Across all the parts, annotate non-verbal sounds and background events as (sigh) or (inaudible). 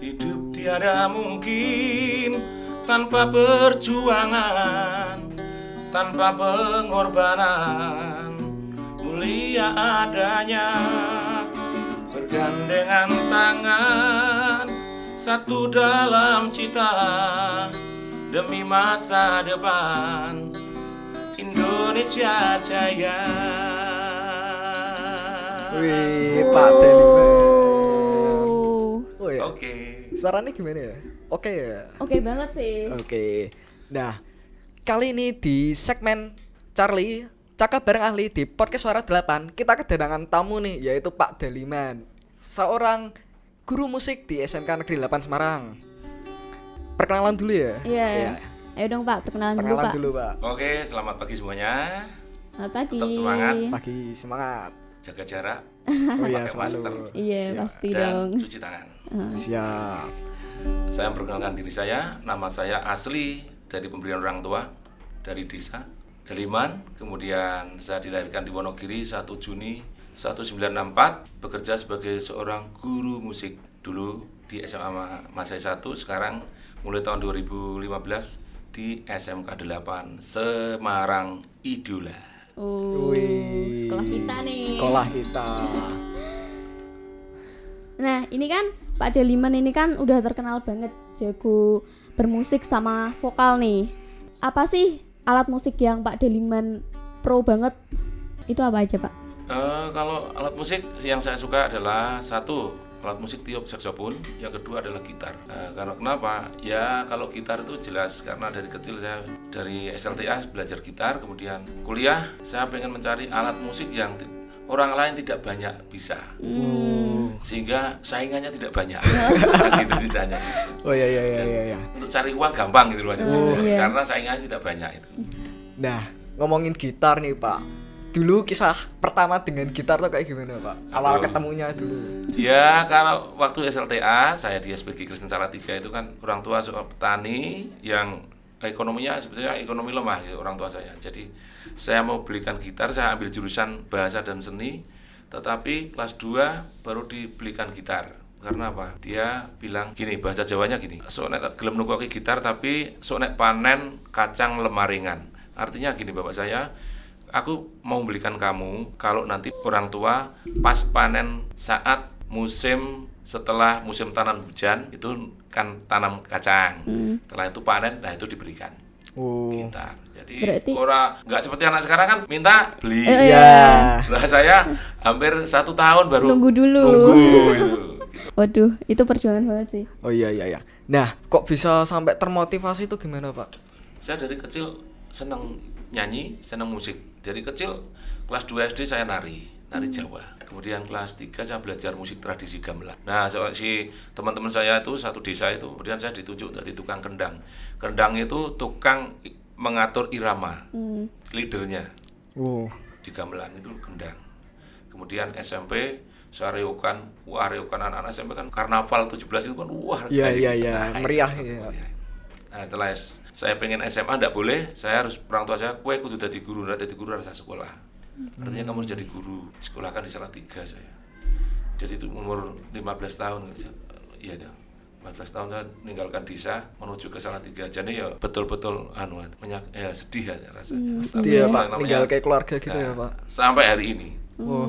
Hidup tiada mungkin tanpa perjuangan, tanpa pengorbanan, mulia adanya. Bergandengan tangan, satu dalam cita demi masa depan Indonesia Jaya. Wih, Pak Deliman. Oke. Suaranya gimana ya? Oke ya. Oke banget sih. Oke. Nah, kali ini di segmen Charlie Cakap bareng ahli di podcast Suara 8 Kita kedatangan tamu nih yaitu Pak Deliman Seorang guru musik di SMK Negeri 8 Semarang Perkenalan dulu ya Iya. Ayo dong Pak, perkenalan, dulu Perkenalan Pak. dulu Pak Oke, selamat pagi semuanya. Selamat pagi. Tetap semangat. Pagi semangat Jaga jarak, (laughs) Oh iya pakai masker, selalu Iya, Ya, pasti dan dong. cuci tangan. Siap. Saya memperkenalkan diri saya, nama saya asli dari pemberian orang tua dari desa Deliman. Kemudian saya dilahirkan di Wonogiri 1 Juni 1964, bekerja sebagai seorang guru musik. Dulu di SMA Masai 1, sekarang mulai tahun 2015 di SMK 8 Semarang Idola. Oh, sekolah kita nih. Sekolah kita. Nah, ini kan Pak Deliman ini kan udah terkenal banget jago bermusik sama vokal nih. Apa sih alat musik yang Pak Deliman pro banget? Itu apa aja, Pak? Eh, kalau alat musik yang saya suka adalah satu alat musik tiup saksofon, yang kedua adalah gitar. Eh, karena kenapa? Ya kalau gitar itu jelas karena dari kecil saya dari SLTA belajar gitar, kemudian kuliah saya pengen mencari alat musik yang orang lain tidak banyak bisa, sehingga saingannya tidak banyak. (laughs) gitu ditanya. Oh iya iya iya iya, iya. Untuk cari uang gampang gitu loh maksudnya. Oh, iya. karena saingannya tidak banyak itu. Nah, ngomongin gitar nih Pak. Dulu kisah pertama dengan gitar tuh kayak gimana Pak? Awal Aduh. ketemunya dulu. Ya, kalau waktu SLTA, saya di SPG Kristen Salatiga itu kan orang tua seorang petani yang ekonominya sebetulnya ekonomi lemah gitu, orang tua saya. Jadi saya mau belikan gitar, saya ambil jurusan bahasa dan seni, tetapi kelas 2 baru dibelikan gitar. Karena apa? Dia bilang gini, bahasa Jawanya gini. Sok nek gelem nukoki gitar tapi sok nek panen kacang lemaringan. Artinya gini Bapak saya, aku mau belikan kamu kalau nanti orang tua pas panen saat musim setelah musim tanam hujan itu kan tanam kacang setelah itu panen nah itu diberikan Oh. gitar jadi Berarti- orang nggak seperti anak sekarang kan minta beli Eh, Ya. lah saya hampir satu tahun baru Nunggu dulu. nunggu gitu. Waduh, itu perjuangan banget sih. Oh iya iya iya. Nah, kok bisa sampai termotivasi itu gimana, Pak? saya dari kecil senang nyanyi senang musik dari kecil kelas 2 SD saya nari nari Jawa kemudian kelas 3 saya belajar musik tradisi gamelan nah so- si teman-teman saya itu satu desa itu kemudian saya ditunjuk jadi tukang kendang kendang itu tukang mengatur irama leadernya Oh. di gamelan itu kendang kemudian SMP saya reokan wah reokan anak-anak SMP kan karnaval 17 itu kan wah Iya, iya, gitu. iya. Meriah, sangat iya. meriah. Nah, setelah saya pengen SMA enggak boleh, saya harus orang tua saya, kue kudu jadi guru, enggak jadi guru harus sekolah. Artinya kamu harus jadi guru, sekolahkan di Salatiga saya. Jadi itu umur 15 tahun, iya dah. 15 tahun saya meninggalkan desa menuju ke Salatiga. Jadi ya betul-betul anu menyak, ya sedih ya rasanya. Tapi Iya, yang Pak. namanya- Tinggal kayak keluarga gitu ya, Nah, Pak. Sampai hari ini Oh.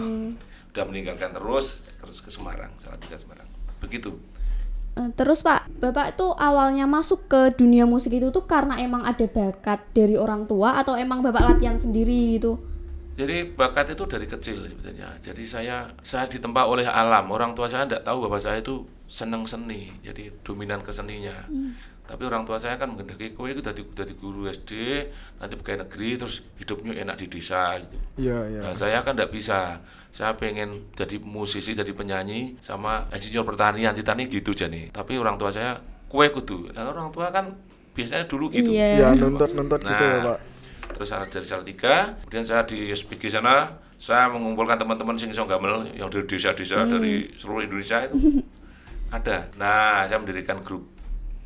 udah meninggalkan terus terus ke Semarang, Salatiga Semarang. Begitu. Eh, Terus Pak, Bapak itu awalnya masuk ke dunia musik itu tuh karena emang ada bakat dari orang tua atau emang Bapak latihan sendiri gitu? Jadi bakat itu dari kecil sebetulnya. Jadi saya saya ditempa oleh alam. Orang tua saya tidak tahu bahwa saya itu senang seni. Jadi dominan ke seninya. Tapi orang tua saya kan menghendaki kowe itu dari dari guru SD, nanti pegawai negeri terus hidupnya enak di desa gitu. Iya, iya. Nah, saya kan tidak bisa. Saya pengen jadi musisi, jadi penyanyi sama insinyur pertanian, titani gitu jadi. Tapi orang tua saya kue kudu. Nah, orang tua kan biasanya dulu gitu. Iya. Ya, nuntut-nuntut gitu ya, Nah, Pak. Terus saya dari Salatiga, kemudian saya di SPG sana, saya mengumpulkan teman-teman sing iso gamel yang dari desa-desa dari seluruh Indonesia itu (laughs) ada. Nah, saya mendirikan grup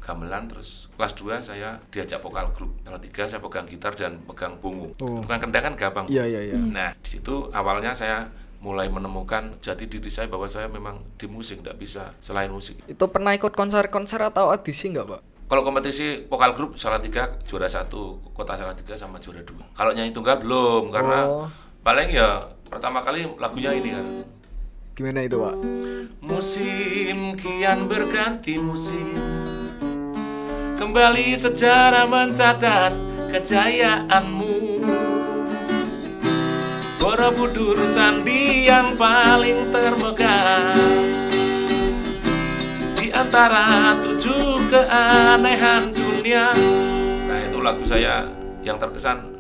gamelan terus kelas 2 saya diajak vokal grup. Kalau tiga saya pegang gitar dan pegang bungu. Oh. Bukan kendang kan gampang. Iya, iya, iya. Nah, di situ awalnya saya mulai menemukan jati diri saya bahwa saya memang di musik tidak bisa selain musik. Itu pernah ikut konser-konser atau audisi nggak pak? Kalau kompetisi vokal grup salah tiga juara satu kota salah tiga sama juara dua. Kalau nyanyi tunggal belum karena Oh. paling ya pertama kali lagunya ini kan. Gimana itu pak? Musim kian berganti musim Kembali sejarah mencatat kejayaanmu Borobudur candi yang paling termegah antara tujuh keanehan dunia Nah itu lagu saya yang terkesan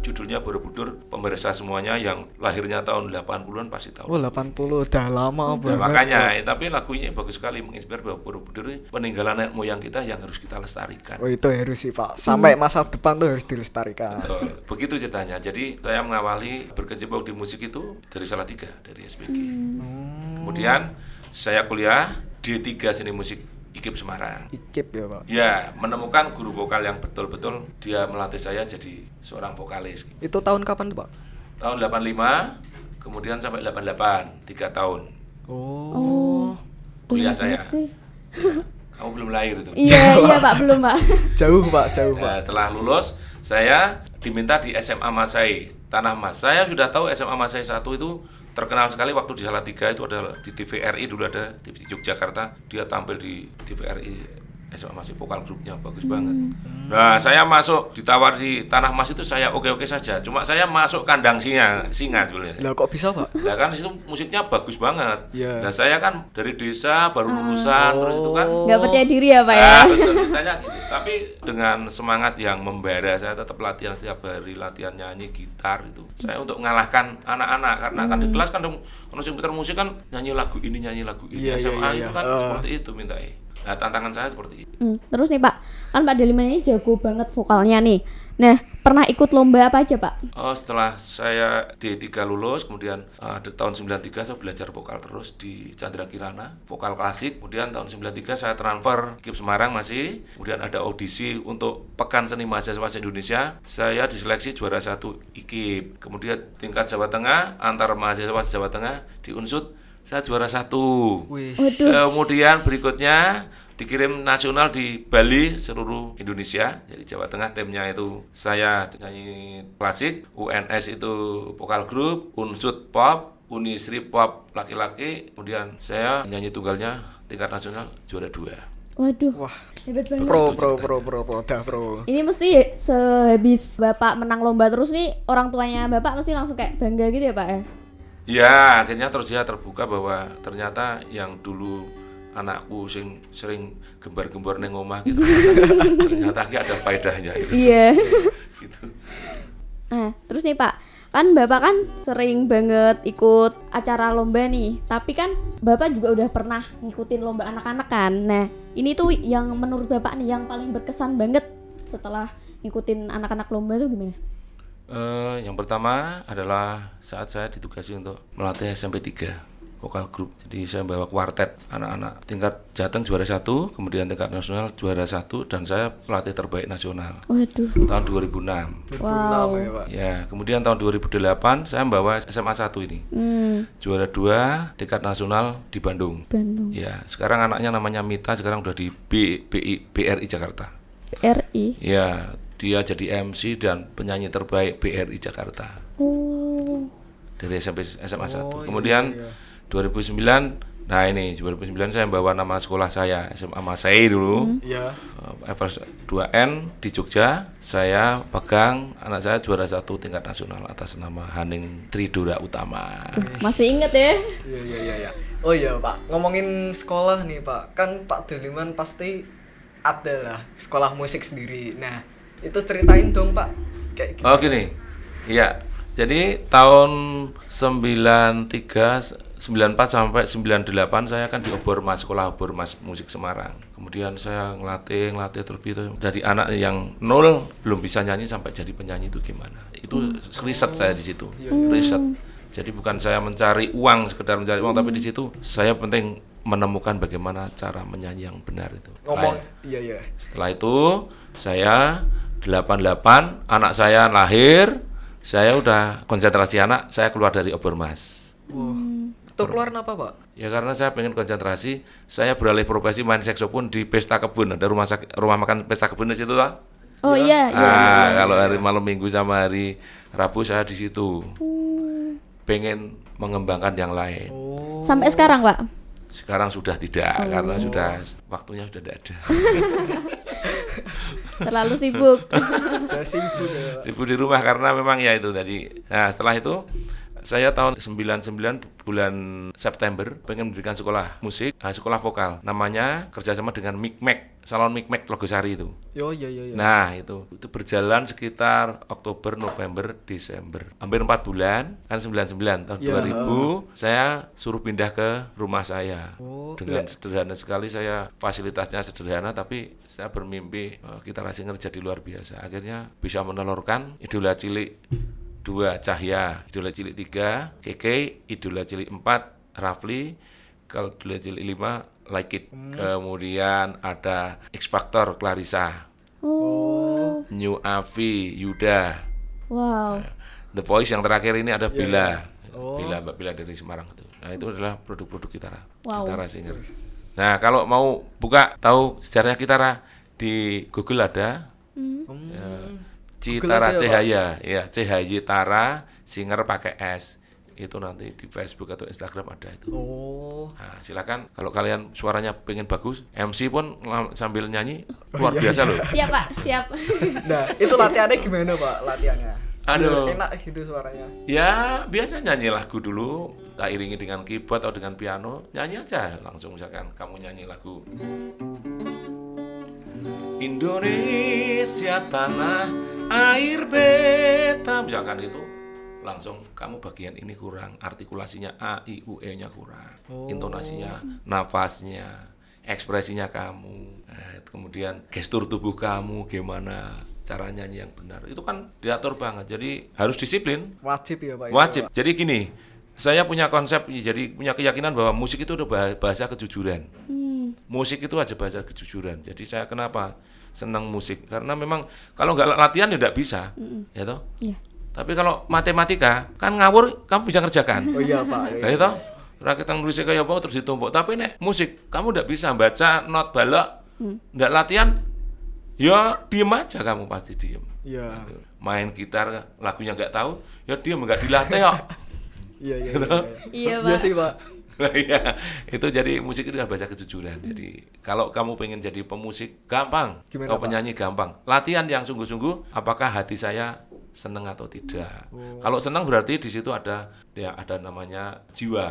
judulnya Borobudur Pemirsa semuanya yang lahirnya tahun 80-an pasti tahu Oh 80 udah lama Ya, banget. makanya, eh, tapi lagunya bagus sekali menginspirasi bahwa Borobudur peninggalan nenek moyang kita yang harus kita lestarikan. Oh itu harus sih pak. Sampai masa depan tuh harus dilestarikan. Betul. Begitu ceritanya. Jadi saya mengawali berkecimpung di musik itu dari Salatiga, dari SPG. Kemudian saya kuliah D3 Seni Musik IKIP Semarang. Ikip ya pak. Ya, menemukan guru vokal yang betul-betul dia melatih saya jadi seorang vokalis. Itu tahun kapan tuh pak? Tahun 85, kemudian sampai 88, 3 tahun Oh. kuliah Banyak saya. (laughs) Kamu belum lahir itu. Iya, (laughs) iya Pak, belum Pak. (laughs) Jauh pak, jauh pak. Nah, setelah lulus, saya diminta di SMA Masai, Tanah Mas. Saya sudah tahu SMA Masai 1 itu terkenal sekali waktu di Salatiga itu adalah di TVRI dulu ada TV Yogyakarta, dia tampil di TVRI SMA Masai vokal grupnya bagus banget. Nah, saya masuk ditawar di Tanah Mas itu saya oke-oke saja. Cuma saya masuk kandang singa, singa sebenarnya. Lah kok bisa pak? Nah kan situ musiknya bagus banget. Iya. Nah saya kan dari desa baru lulusan terus itu kan Nggak percaya diri ya Pak ya. Ah, betul, ceritanya gitu. Tapi dengan semangat yang membara, saya tetap latihan setiap hari, latihan nyanyi gitar itu. Saya untuk mengalahkan anak-anak karena kan di kelas kan kalau sing musik kan nyanyi lagu ini, nyanyi lagu ini. Iya, iya, SMA iya, itu iya. kan Ah. seperti itu minta Nah, tantangan saya seperti itu. Hmm, terus nih Pak, kan Pak Deliman ini jago banget vokalnya nih. Nah, pernah ikut lomba apa aja Pak? Oh, setelah saya D3 lulus, kemudian uh, di tahun 93 saya belajar vokal terus di Chandra Kirana, vokal klasik. Kemudian tahun 93 saya transfer KIP Semarang masih. Kemudian ada audisi untuk Pekan Seni Mahasiswa Indonesia. Saya diseleksi juara satu IKIP. Kemudian tingkat Jawa Tengah antar mahasiswa Jawa Tengah di Unsut saya juara satu. Wih. Waduh, Kemudian berikutnya dikirim nasional di Bali seluruh Indonesia. Jadi Jawa Tengah timnya itu saya nyanyi klasik, UNS itu vokal grup, Unsut pop, Unisri pop laki-laki. Kemudian saya nyanyi tunggalnya tingkat nasional juara dua. waduh, Wah. hebat banget. Pro pro pro pro pro dah pro. Ini mesti sehabis Bapak menang lomba terus nih, orang tuanya Bapak mesti langsung kayak bangga gitu ya Pak ya? Ya, akhirnya terus dia terbuka bahwa ternyata yang dulu anakku sing sering gembar-gembar neng omah gitu (laughs) ternyata ada faedahnya gitu. Iya. (laughs) gitu. Nah, terus nih Pak, kan Bapak kan sering banget ikut acara lomba nih, tapi kan Bapak juga udah pernah ngikutin lomba anak-anak kan. Nah, ini tuh yang menurut Bapak nih yang paling berkesan banget setelah ngikutin anak-anak lomba tuh gimana? Eh, yang pertama adalah saat saya ditugasi untuk melatih SMP 3 vokal grup. Jadi saya bawa kuartet anak-anak tingkat Jateng juara satu, kemudian tingkat nasional juara satu, dan saya pelatih terbaik nasional Waduh. tahun 2006. Wow. ya pak. Ya, kemudian tahun 2008 saya membawa SMA 1 ini Hmm, juara dua tingkat nasional di Bandung. Bandung. Ya, sekarang anaknya namanya Mita, sekarang udah di B, BI, BRI Jakarta. RI. Ya, dia jadi MC dan penyanyi terbaik BRI Jakarta. Oh. dari SMP SMA 1. Oh, iya, Kemudian iya. 2009 nah ini 2009 saya bawa nama sekolah saya SMA Masai dulu. Iya. eh, Evers 2N di Jogja. Saya pegang anak saya juara satu tingkat nasional atas nama Haning Tridora Utama. Masih inget ya? Iya iya iya iya. Oh iya Pak, ngomongin sekolah nih Pak, kan Pak Deliman pasti ada lah sekolah musik sendiri. Nah itu ceritain dong Pak, kayak gitu. Oh gini, iya. Jadi tahun 93, 94 sampai 98 saya kan di Obormas, sekolah Obormas Musik Semarang. Kemudian saya ngelatih, ngelatih terus itu dari anak yang nol belum bisa nyanyi sampai jadi penyanyi itu gimana? Itu riset saya di situ, riset. Jadi bukan saya mencari uang sekedar mencari uang, tapi di situ saya penting menemukan bagaimana cara menyanyi yang benar itu. Ngomong, iya iya. setelah itu saya 88 anak saya lahir, saya udah konsentrasi anak, saya keluar dari Obermas. Wah. Itu keluar apa, Pak? Ya karena saya pengen konsentrasi, saya beralih profesi main saksofon di pesta kebun. Ada rumah sak- rumah makan pesta kebun di situ lah. Oh iya, iya. Ah, kalau hari malam minggu sama hari Rabu saya di situ. Pengen mengembangkan yang lain. Oh. Sampai sekarang, Pak. Sekarang sudah tidak karena sudah waktunya sudah tidak ada. (laughs) Terlalu sibuk. Ya. Sibuk di rumah karena memang ya itu tadi. Nah, setelah itu saya tahun 99 bulan September pengen mendirikan sekolah musik, ah, sekolah vokal. Namanya kerjasama dengan Mikmek, Salon Mikmek Logosari itu. Yo yo yo yo. Nah itu itu berjalan sekitar Oktober, November, Desember, hampir empat bulan kan 99 tahun Ya. 2000 saya suruh pindah ke rumah saya Oh, dengan sederhana sekali saya fasilitasnya sederhana tapi saya bermimpi eh, kita rasanya jadi luar biasa akhirnya bisa menelurkan idola cilik dua Cahya idola cilik tiga Keke idola cilik empat Rafli kalau idola cilik lima Like It kemudian ada X Factor Clarissa Oh. New Avi Yuda Wow. The Voice yang terakhir ini ada Bila Oh. Bila Mbak Bila dari Semarang itu nah itu adalah produk-produk Kitara Wow. Kitara Singer nah kalau mau buka tahu sejarahnya Kitara di Google ada Hmm. Ya, Citara aja ya? Cahaya ya CHY Tara Singer pakai S itu nanti di Facebook atau Instagram ada itu Oh. Nah, silakan kalau kalian suaranya pengen bagus, MC pun sambil nyanyi Oh, luar iya, biasa loh. (laughs) Siap, Pak. Siap. (laughs) Nah, itu latihannya gimana, Pak? Latihannya? Aduh. Enak gitu suaranya. Ya, biasa nyanyi lagu dulu, tak iringi dengan keyboard atau dengan piano, nyanyi aja langsung misalkan kamu nyanyi lagu Indonesia tanah air beta misalkan itu? Langsung kamu bagian ini kurang artikulasinya a i u e nya kurang intonasinya nafasnya ekspresinya kamu. Eh, kemudian gestur tubuh kamu gimana cara nyanyi yang benar. Itu kan diatur banget. Jadi harus disiplin. Wajib ya, Pak. wajib. Pak. jadi gini saya punya konsep jadi punya keyakinan bahwa musik itu udah bah- bahasa kejujuran. Hmm. Musik itu aja bahasa kejujuran. Jadi saya kenapa senang musik? Karena memang kalau nggak latihan ya nggak bisa, ya toh. Iya. Tapi kalau matematika kan ngawur kamu bisa ngerjakan. Oh iya, Pak. Nah itu rakyat yang nulisnya kayak apa terus ditumpuk. Tapi nek musik kamu nggak bisa baca not balok, nggak latihan, ya diem aja kamu pasti diem. Iya. Main gitar lagunya nggak tahu, ya diem nggak dilatih kok. Iya, iya. Iya, Iya, Iya Pak. sih, Pak. (laughs) Iya, itu jadi musik itu adalah bahasa kejujuran. Jadi kalau kamu pengen jadi pemusik gampang, Gimana, kalau Pak? penyanyi gampang. Latihan yang sungguh-sungguh, apakah hati saya seneng atau tidak. Kalau senang berarti di situ ada ya ada namanya jiwa.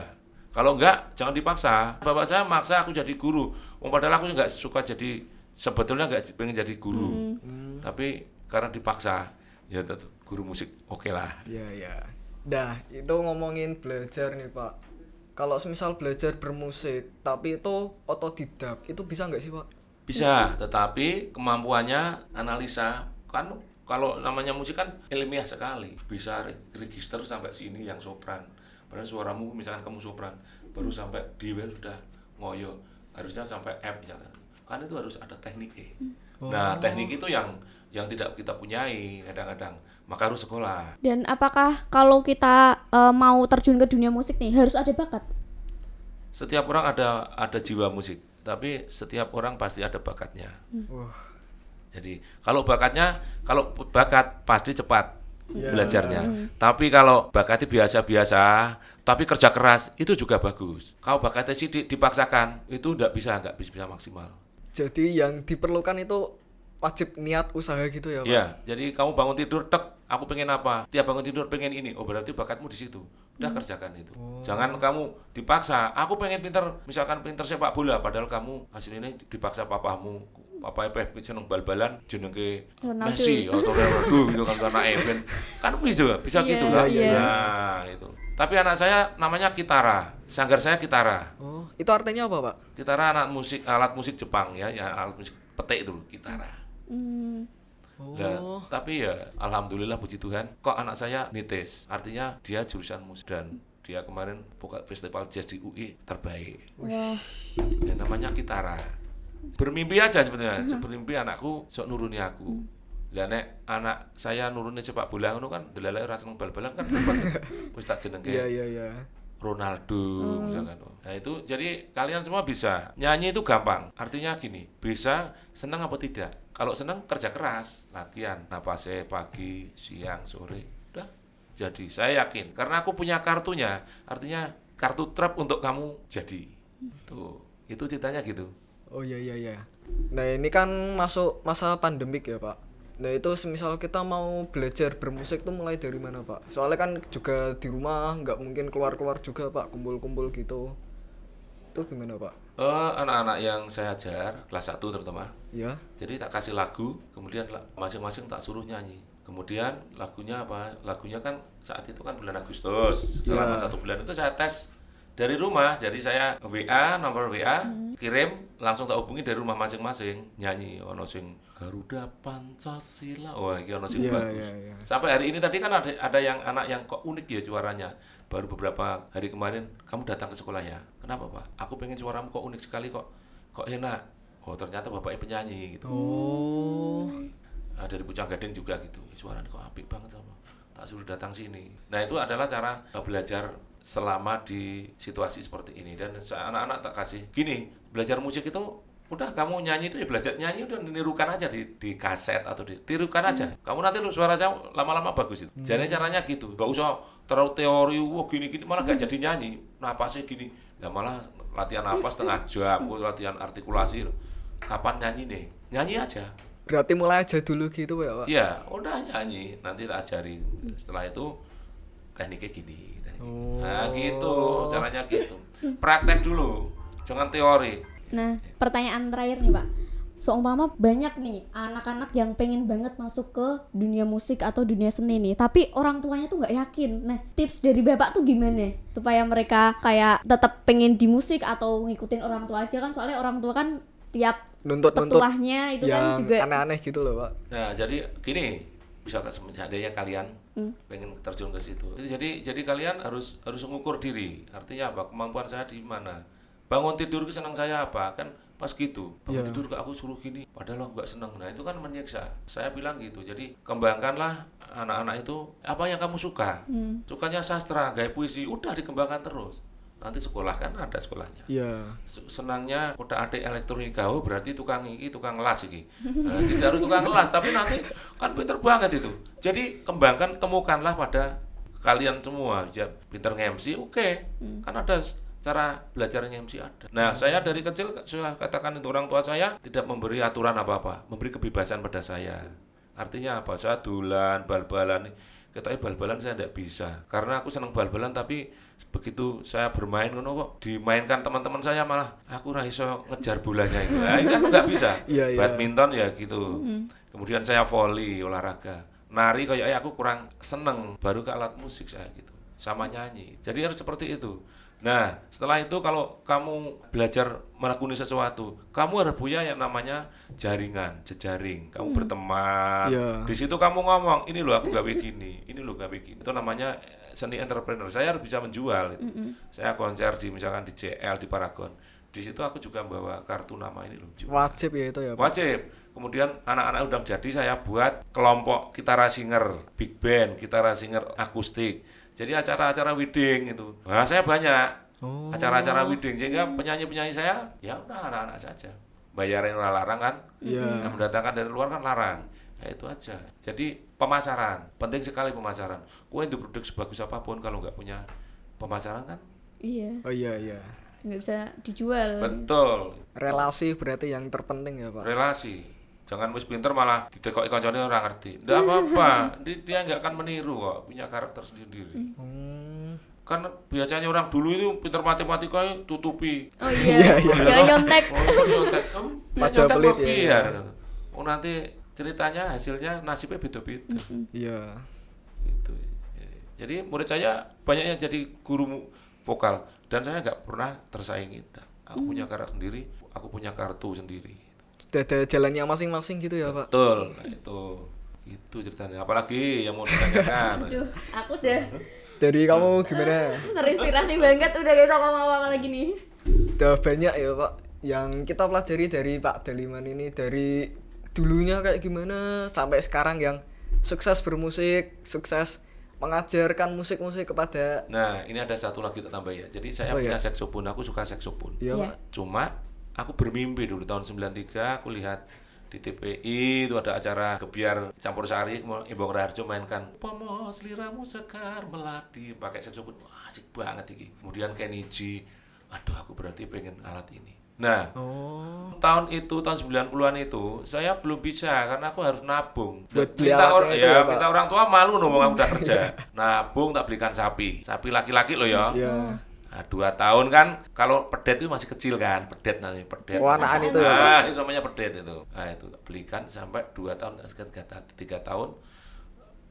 Kalau enggak, jangan dipaksa. Bapak saya maksa aku jadi guru. Wong padahal aku nggak suka jadi sebetulnya nggak pengen jadi guru. Tapi karena dipaksa, ya guru musik oke lah. Iya, iya. Nah, itu ngomongin belajar nih, Pak. Kalau semisal belajar bermusik, tapi itu otodidak, itu bisa nggak sih, Pak? Bisa, tetapi kemampuannya analisa kan kalau namanya musik kan ilmiah sekali. Bisa re- register sampai sini yang sopran. Padahal suaramu misalkan kamu sopran, baru sampai D well sudah ngoyo. Harusnya sampai F misalkan. Kan itu harus ada tekniknya. Nah, teknik itu yang yang tidak kita punyai kadang-kadang. Maka harus sekolah. Dan apakah kalau kita eh, mau terjun ke dunia musik nih harus ada bakat? Setiap orang ada ada jiwa musik, tapi setiap orang pasti ada bakatnya. Wah. Jadi kalau bakatnya, kalau bakat pasti cepat Iya. belajarnya. Tapi kalau bakatnya biasa-biasa, tapi kerja keras itu juga bagus. Kalau bakatnya sih di- dipaksakan, itu nggak bisa, nggak bisa, bisa maksimal. Jadi yang diperlukan itu wajib niat usaha gitu ya, Pak? Iya, jadi kamu bangun tidur, tek, aku pengen apa? Tiap bangun tidur pengen ini. Oh berarti bakatmu di situ. Udah kerjakan itu. Jangan kamu dipaksa. Aku pengen pinter, misalkan pinter sepak bola, padahal kamu hasilnya dipaksa papamu. Papa Epeh seneng bal-balan jenenge. Messi atau Ronaldo (laughs) gitu kan karena Eben kan bisa bisa Iya, gitu kan iya. nah itu tapi anak saya namanya Kitara sanggar saya Kitara Oh, itu artinya apa, Pak? Kitara anak musik alat musik Jepang ya ya alat musik petik itu Kitara Hmm. Oh. Nah, tapi ya alhamdulillah puji Tuhan kok anak saya nitis. Artinya dia jurusan musik dan dia kemarin buka festival jazz di UI terbaik. Wah. Ya, namanya Kitara. Bermimpi aja sebetulnya. Bermimpi anakku sok nuruni aku. Lah nek anak saya nuruni sepak bola ngono kan delalae ora seneng bal-balan kan. (laughs) Wis tak jenengke. Iya, iya, iya. Ronaldo misalkan. Nah itu jadi kalian semua bisa nyanyi itu gampang. Artinya gini, bisa senang apa tidak. Kalau senang kerja keras, latihan, napasnya pagi, siang, sore, udah jadi. Saya yakin karena aku punya kartunya. Artinya kartu trap untuk kamu jadi. Itu itu ceritanya gitu. Oh iya iya iya. Nah ini kan masuk masa pandemik ya pak. Nah itu semisal kita mau belajar bermusik tuh mulai dari mana pak? Soalnya kan juga di rumah nggak mungkin keluar-keluar juga pak, kumpul-kumpul gitu. Itu gimana pak? Eh, anak-anak yang saya ajar kelas 1 terutama Ya. Jadi tak kasih lagu, kemudian masing-masing tak suruh nyanyi. Kemudian lagunya apa? Lagunya kan saat itu kan bulan Agustus. Selama Ya. satu bulan itu saya tes dari rumah. Jadi saya WA, nomor WA, kirim, langsung tak hubungi dari rumah masing-masing. Nyanyi, ono sing Garuda Pancasila. Wah, ini ono sing Iya, bagus. iya, iya. Sampai hari ini tadi kan ada ada yang anak yang kok unik ya suaranya. Baru beberapa hari kemarin kamu datang ke sekolah ya. Kenapa pak? Aku pengen suaramu kok unik sekali kok. Kok enak. Oh ternyata bapaknya penyanyi gitu. Oh. Nah, dari Pucang Gading juga gitu. Suaranya kok apik banget sama. Tak suruh datang sini. Nah itu adalah cara eh, belajar selama di situasi seperti ini. Dan saya anak-anak tak kasih gini belajar musik itu udah kamu nyanyi itu ya belajar nyanyi udah nirukan aja di, di kaset atau di tirukan aja. Kamu nanti lu suaranya lama-lama bagus itu. Jadi caranya gitu. Gak usah terlalu teori wah gini-gini malah gak jadi nyanyi. Napasnya gini. Nah malah latihan napas setengah jam (laughs) latihan artikulasi. Kapan nyanyi nih? Nyanyi aja Berarti mulai aja dulu gitu ya pak? Iya, udah nyanyi, nanti tak ajari. Setelah itu tekniknya gini. tekniknya gini. Nah, gitu, caranya gitu. Praktek dulu, jangan teori. Nah, pertanyaan terakhir nih Pak. Seumpama banyak nih anak-anak yang pengen banget masuk ke dunia musik atau dunia seni nih, tapi orang tuanya tuh nggak yakin. Nah, tips dari bapak tuh gimana supaya mereka kayak tetap pengen di musik atau ngikutin orang tua aja kan? Soalnya orang tua kan tiap Nuntut-nuntut petuahnya itu kan yang juga aneh-aneh gitu loh pak. Nah, jadi gini, bisa seandainya kalian pengen terjun ke situ. Itu Jadi jadi kalian harus harus mengukur diri. Artinya apa? Kemampuan saya di mana? Bangun tidur ke senang saya apa? Kan pas gitu. Bangun Iya. tidur ke aku suruh gini, padahal aku nggak senang. Nah, itu kan menyiksa. Saya bilang gitu. Jadi kembangkanlah anak-anak itu apa yang kamu suka. Sukanya sastra, gaya puisi, udah dikembangkan terus. Nanti sekolah kan ada sekolahnya. Iya. senangnya udah ada elektronika oh berarti tukang iki tukang kelas iki. Nah, tidak harus tukang kelas tapi nanti kan pinter banget itu. Jadi kembangkan temukanlah pada kalian semua. Ya pinter nge-MC oke. Kan ada cara belajar nge-MC ada. Nah saya dari kecil saya katakan itu orang tua saya tidak memberi aturan apa-apa memberi kebebasan pada saya. Artinya apa? Saya dulan bal-balan kita bal-balan saya tidak bisa. Karena aku senang bal-balan tapi begitu saya bermain ngono kok dimainkan teman-teman saya malah aku ra iso ngejar bolanya itu. Nah, itu aku nggak bisa. (laughs) Iya, iya. badminton ya gitu. Kemudian saya volley olahraga. Nari kayak aku kurang seneng. Baru ke alat musik saya gitu sama nyanyi. Jadi harus seperti itu nah setelah itu kalau kamu belajar melakoni sesuatu kamu harus punya yang namanya jaringan jejaring. Kamu berteman. Iya. di situ kamu ngomong ini loh aku gawe gini ini loh gawe gini. Itu namanya seni entrepreneur. Saya harus bisa menjual itu. saya konser di misalkan di JL di Paragon. Di situ aku juga bawa kartu nama ini loh. Jual. Wajib ya itu ya pak. wajib. Kemudian anak-anak udah jadi saya buat kelompok kitara singer big band kitara singer akustik jadi acara-acara wedding itu nah saya banyak Oh. acara-acara wedding sehingga penyanyi-penyanyi saya ya udah anak-anak saja bayarin orang larang kan Iya. yang mendatangkan dari luar kan larang ya itu aja jadi pemasaran penting sekali pemasaran kue untuk produk sebagus apa pun kalau nggak punya pemasaran kan iya Oh iya iya. nggak bisa dijual. betul Relasi berarti yang terpenting ya pak. relasi jangan wis pinter malah ditekoki koncone orang ngerti ndak apa-apa (laughs) Di- dia nggak akan meniru kok punya karakter sendiri Hmm. kan biasanya orang dulu itu pinter matematika tutupi Oh iya, (laughs) jangan nyontek. Oh, itu nyontek. Kamu nyontek pelit ya. biar. Oh nanti ceritanya hasilnya nasibnya beda-beda. Iya. Gitu. Jadi murid saya banyak yang jadi guru vokal dan saya nggak pernah tersaingi. Aku punya karakter sendiri, aku punya kartu sendiri. Sudah ada jalannya masing-masing gitu ya pak. Betul. Nah, itu itu ceritanya. Apalagi yang mau ditanyakan. (laughs) Aduh, aku udah Dari kamu gimana? (laughs) terinspirasi banget udah gak sama apa-apa lagi nih. Udah banyak ya pak yang kita pelajari dari Pak Daliman ini dari dulunya kayak gimana sampai sekarang yang sukses bermusik, sukses mengajarkan musik-musik kepada Nah, ini ada satu lagi tak tambah ya. Jadi saya Oh, punya iya. saksofon, aku suka saksofon. ya Iya. Pak. Cuma aku bermimpi dulu tahun 93 aku lihat di TPI itu ada acara gebiar campur sari mau Imbong Raharjo mainkan. Pomos liramu sekar melati pakai saksofon asik banget ini kemudian G aduh aku berarti pengen alat ini. Nah Oh. tahun itu tahun 90-an itu saya belum bisa karena aku harus nabung. Buat beli minta alatnya or- itu ya, ya, minta orang tua malu ngomong aku udah kerja. Nabung tak belikan sapi. Sapi laki-laki loh ya. Ya. Nah, dua tahun kan kalau pedet itu masih kecil kan pedet namanya pedet. Warnaan itu ya, nah, itu namanya pedet itu. Nah itu belikan sampai dua tahun sekitar tiga, tahun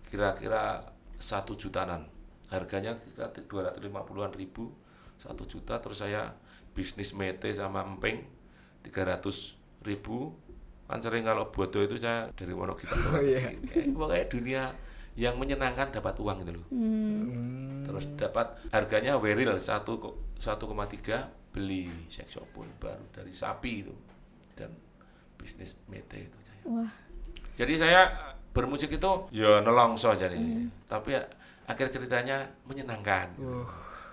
kira-kira satu jutaan harganya kita 250-an ribu satu juta terus saya bisnis mete sama emping 300 ribu. Kan sering kalau bodoh itu saya dari Wonogiri. Ke iya. sini Eh, pokoknya dunia yang menyenangkan dapat uang itu loh Hmm. terus dapat harganya weril 1 ko- 1,3 beli saksofon baru dari sapi itu dan bisnis mete itu saya Wah. jadi saya bermusik itu ya nelongso jadi tapi ya, akhir ceritanya menyenangkan gitu.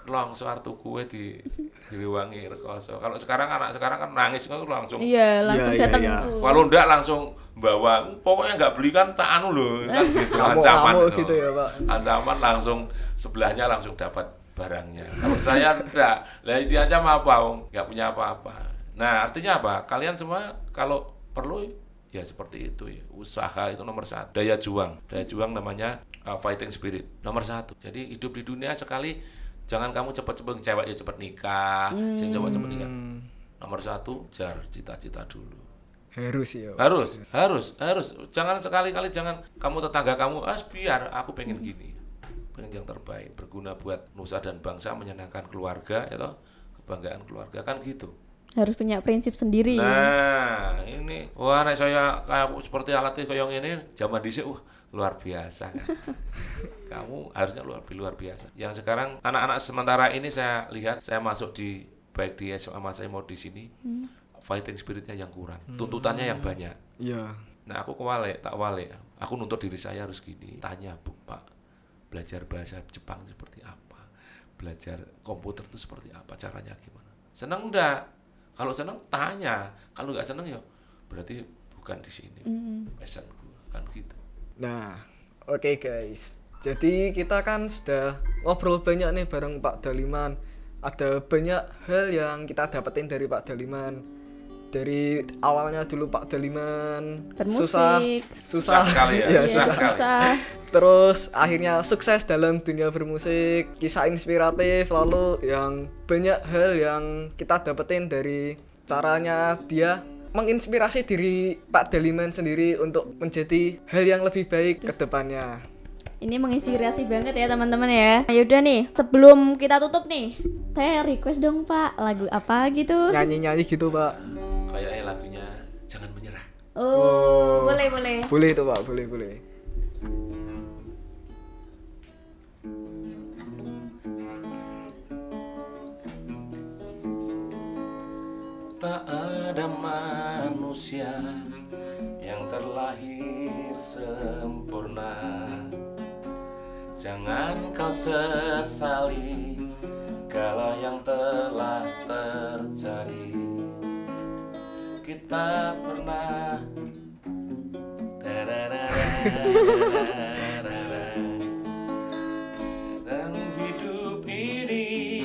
Artu kue di diriwangi rekoso kalau sekarang anak sekarang kan nangis kan langsung Iya, langsung Iya, iya, datang. iya. tuh. kalau enggak langsung bawa pokoknya nggak belikan tak anu loh (laughs) kan gitu, ancaman itu. gitu ya, Pak. ancaman langsung sebelahnya langsung dapat barangnya kalau saya enggak lah diancam apa Wong? nggak punya apa-apa nah artinya apa kalian semua kalau perlu ya seperti itu ya usaha itu nomor satu daya juang daya juang namanya uh, fighting spirit nomor satu jadi hidup di dunia sekali jangan kamu cepat-cepat cewek ya cepat nikah. Sing cowok cepat nikah. Hmm. nomor satu jar cita-cita dulu. Harus ya. Harus harus harus. Jangan sekali-kali jangan kamu tetangga kamu ah biar aku pengen gini. Pengen yang terbaik berguna buat nusa dan bangsa menyenangkan keluarga ya toh. Kebanggaan keluarga kan gitu. Harus punya prinsip sendiri. nah ini wah nek saya kayak seperti alatnya kayak ini zaman dhisik wah luar biasa kan (laughs) kamu harusnya luar luar biasa yang sekarang anak-anak sementara ini saya lihat saya masuk di baik di SMA saya mau di sini fighting spiritnya yang kurang tuntutannya yang banyak Iya. Nah aku kewalik, tak walik. Aku nuntut diri saya harus gini. Tanya bu pak, belajar bahasa Jepang seperti apa? Belajar komputer itu seperti apa? Caranya gimana? Seneng enggak? Kalau seneng tanya. Kalau nggak seneng ya berarti bukan di sini. Passionku kan gitu. Nah, oke guys. Jadi kita kan sudah ngobrol banyak nih bareng Pak Daliman. Ada banyak hal yang kita dapetin dari Pak Daliman. Dari awalnya dulu Pak Daliman Bermusik. susah, susah, Susah sekali ya, Iya, (laughs) susah susah. sekali. susah. Terus akhirnya sukses dalam dunia bermusik, kisah inspiratif, lalu yang banyak hal yang kita dapetin dari caranya dia menginspirasi diri Pak Daliman sendiri untuk menjadi hal yang lebih baik ke depannya. Ini menginspirasi banget ya teman-teman ya. Nah, yaudah nih, sebelum kita tutup nih, saya request dong Pak lagu apa gitu. Nyanyi-nyanyi gitu, Pak. Kayaknya lagunya jangan menyerah. Oh, boleh boleh. Boleh itu, Pak, boleh, boleh. Tak ada manusia yang terlahir sempurna. Jangan kau sesali kalau yang telah terjadi. Kita pernah Dan hidup ini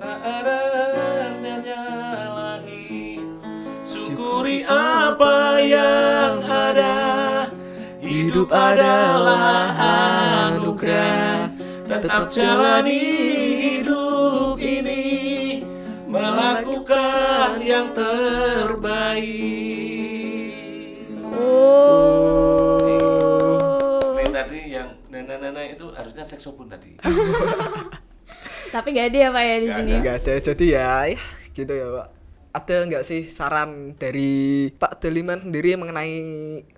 tak ada artinya Syukuri apa yang ada Hidup adalah anugerah Tetap jalani hidup ini Melakukan yang terbaik Oh. Ini tadi yang nenek-nenek itu harusnya seksopun tadi (laughs) Tapi gak ada ya Pak ya di Nggak sini. Enggak ada jadi ya, ya gitu ya, Pak. Ada nggak sih saran dari Pak Daliman sendiri mengenai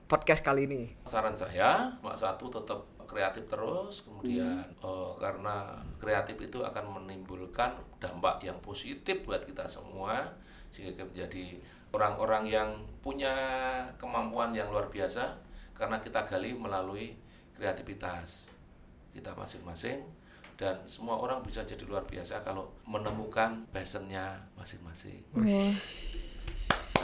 podcast kali ini? saran saya mak satu tetap kreatif terus kemudian eh, karena kreatif itu akan menimbulkan dampak yang positif buat kita semua sehingga kita menjadi orang-orang yang punya kemampuan yang luar biasa karena kita gali melalui kreativitas kita masing-masing dan semua orang bisa jadi luar biasa kalau menemukan passionnya masing-masing. Wah.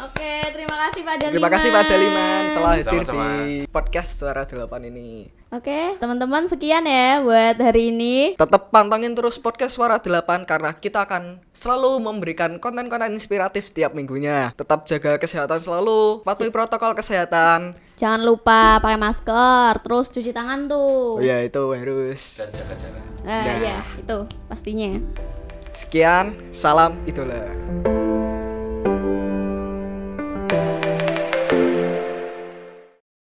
Oke, terima kasih Pak Daliman. Terima kasih Pak Daliman telah hadir di podcast Suara Delapan ini. Oke, teman-teman sekian ya buat hari ini. Tetap pantengin terus podcast Suara 8 karena kita akan selalu memberikan konten-konten inspiratif setiap minggunya. Tetap jaga kesehatan selalu, patuhi protokol kesehatan. Jangan lupa pakai masker, terus cuci tangan tuh. Oh ya itu harus. Dan jaga jarak. Eh, Nah. ya, itu pastinya. Sekian, salam idola.